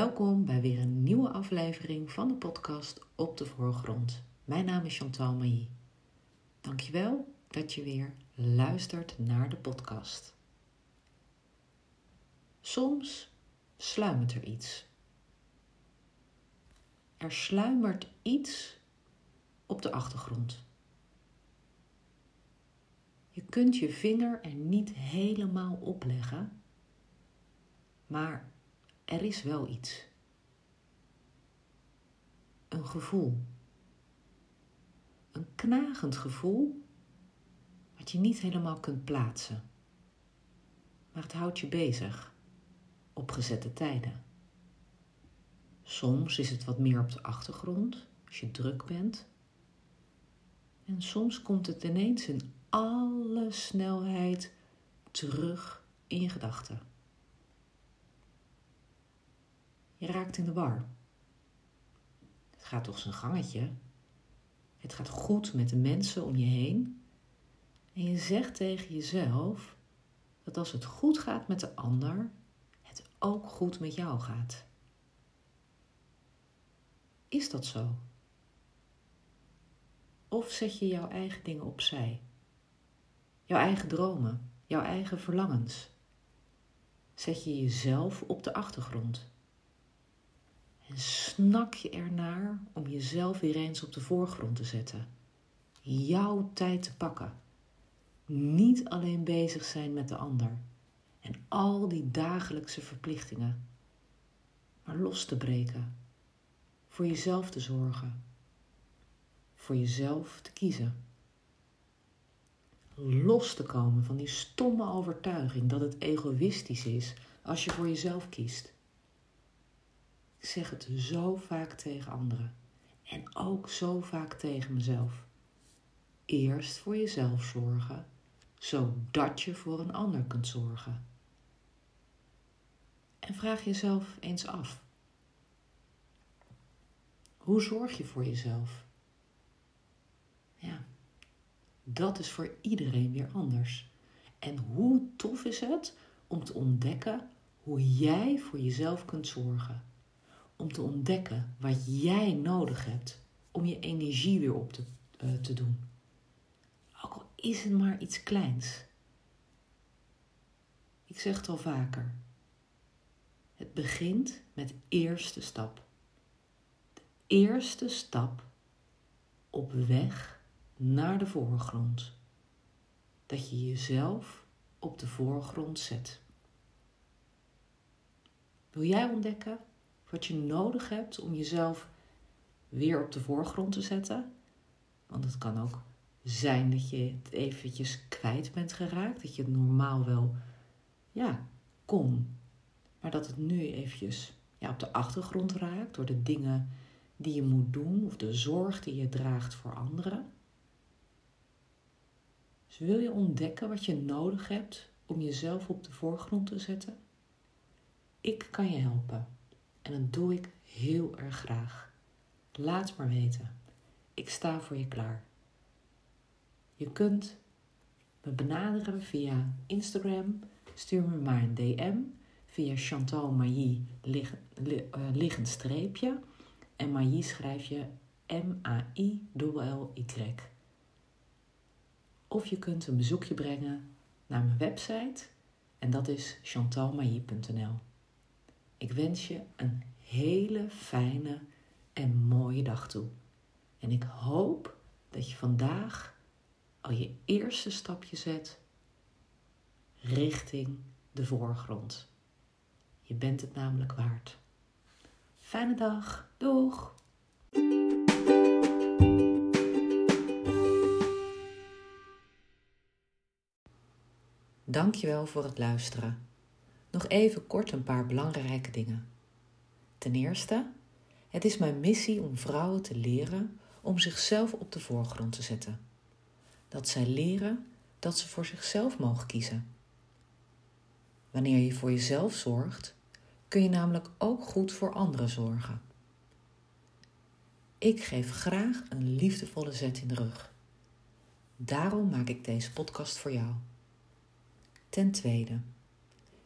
Welkom bij weer een nieuwe aflevering van de podcast Op de Voorgrond. Mijn naam is Chantal Mailly. Dankjewel dat je weer luistert naar de podcast. Soms sluimert er iets. Er sluimert iets op de achtergrond. Je kunt je vinger er niet helemaal op leggen, maar er is wel iets. Een gevoel. Een knagend gevoel wat je niet helemaal kunt plaatsen. Maar het houdt je bezig op gezette tijden. Soms is het wat meer op de achtergrond als je druk bent. En soms komt het ineens in alle snelheid terug in je gedachten. Je raakt in de war. Het gaat toch zijn gangetje. Het gaat goed met de mensen om je heen. En je zegt tegen jezelf dat als het goed gaat met de ander, het ook goed met jou gaat. Is dat zo? Of zet je jouw eigen dingen opzij? Jouw eigen dromen, jouw eigen verlangens? Zet je jezelf op de achtergrond? En snak je ernaar om jezelf weer eens op de voorgrond te zetten. Jouw tijd te pakken. Niet alleen bezig zijn met de ander en al die dagelijkse verplichtingen, maar los te breken. Voor jezelf te zorgen. Voor jezelf te kiezen. Los te komen van die stomme overtuiging dat het egoïstisch is als je voor jezelf kiest. Ik zeg het zo vaak tegen anderen en ook zo vaak tegen mezelf. Eerst voor jezelf zorgen, zodat je voor een ander kunt zorgen. En vraag jezelf eens af: hoe zorg je voor jezelf? Ja, dat is voor iedereen weer anders. En hoe tof is het om te ontdekken hoe jij voor jezelf kunt zorgen? Om te ontdekken wat jij nodig hebt om je energie weer op te, uh, te doen. Ook al is het maar iets kleins. Ik zeg het al vaker. Het begint met de eerste stap. De eerste stap op weg naar de voorgrond. Dat je jezelf op de voorgrond zet. Wil jij ontdekken wat je nodig hebt om jezelf weer op de voorgrond te zetten. Want het kan ook zijn dat je het eventjes kwijt bent geraakt. Dat je het normaal wel, ja, kon. Maar dat het nu eventjes ja, op de achtergrond raakt door de dingen die je moet doen of de zorg die je draagt voor anderen. Dus wil je ontdekken wat je nodig hebt om jezelf op de voorgrond te zetten? Ik kan je helpen. En dat doe ik heel erg graag. Laat maar weten. Ik sta voor je klaar. Je kunt me benaderen via Instagram. Stuur me maar een DM via Chantal Mailly liggend streepje. En Mailly schrijf je M-A-I-L-L-Y. Of je kunt een bezoekje brengen naar mijn website en dat is chantalmailly.nl. Ik wens je een hele fijne en mooie dag toe. En ik hoop dat je vandaag al je eerste stapje zet richting de voorgrond. Je bent het namelijk waard. Fijne dag. Doeg! Dankjewel voor het luisteren. Nog even kort een paar belangrijke dingen. Ten eerste, het is mijn missie om vrouwen te leren om zichzelf op de voorgrond te zetten. Dat zij leren dat ze voor zichzelf mogen kiezen. Wanneer je voor jezelf zorgt, kun je namelijk ook goed voor anderen zorgen. Ik geef graag een liefdevolle zet in de rug. Daarom maak ik deze podcast voor jou. Ten tweede,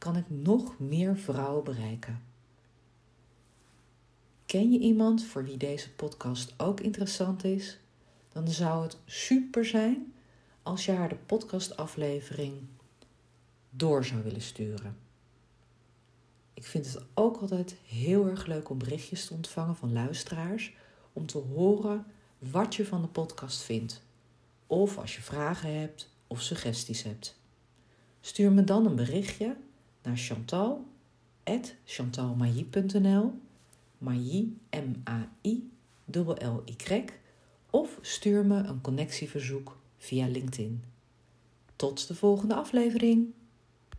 kan ik nog meer vrouwen bereiken. Ken je iemand voor wie deze podcast ook interessant is? Dan zou het super zijn als je haar de podcastaflevering door zou willen sturen. Ik vind het ook altijd heel erg leuk om berichtjes te ontvangen van luisteraars om te horen wat je van de podcast vindt. Of als je vragen hebt of suggesties hebt. Stuur me dan een berichtje naar chantal chantalmailly.nl Mailly, M-A-I, L-Y, of stuur me een connectieverzoek via LinkedIn. Tot de volgende aflevering.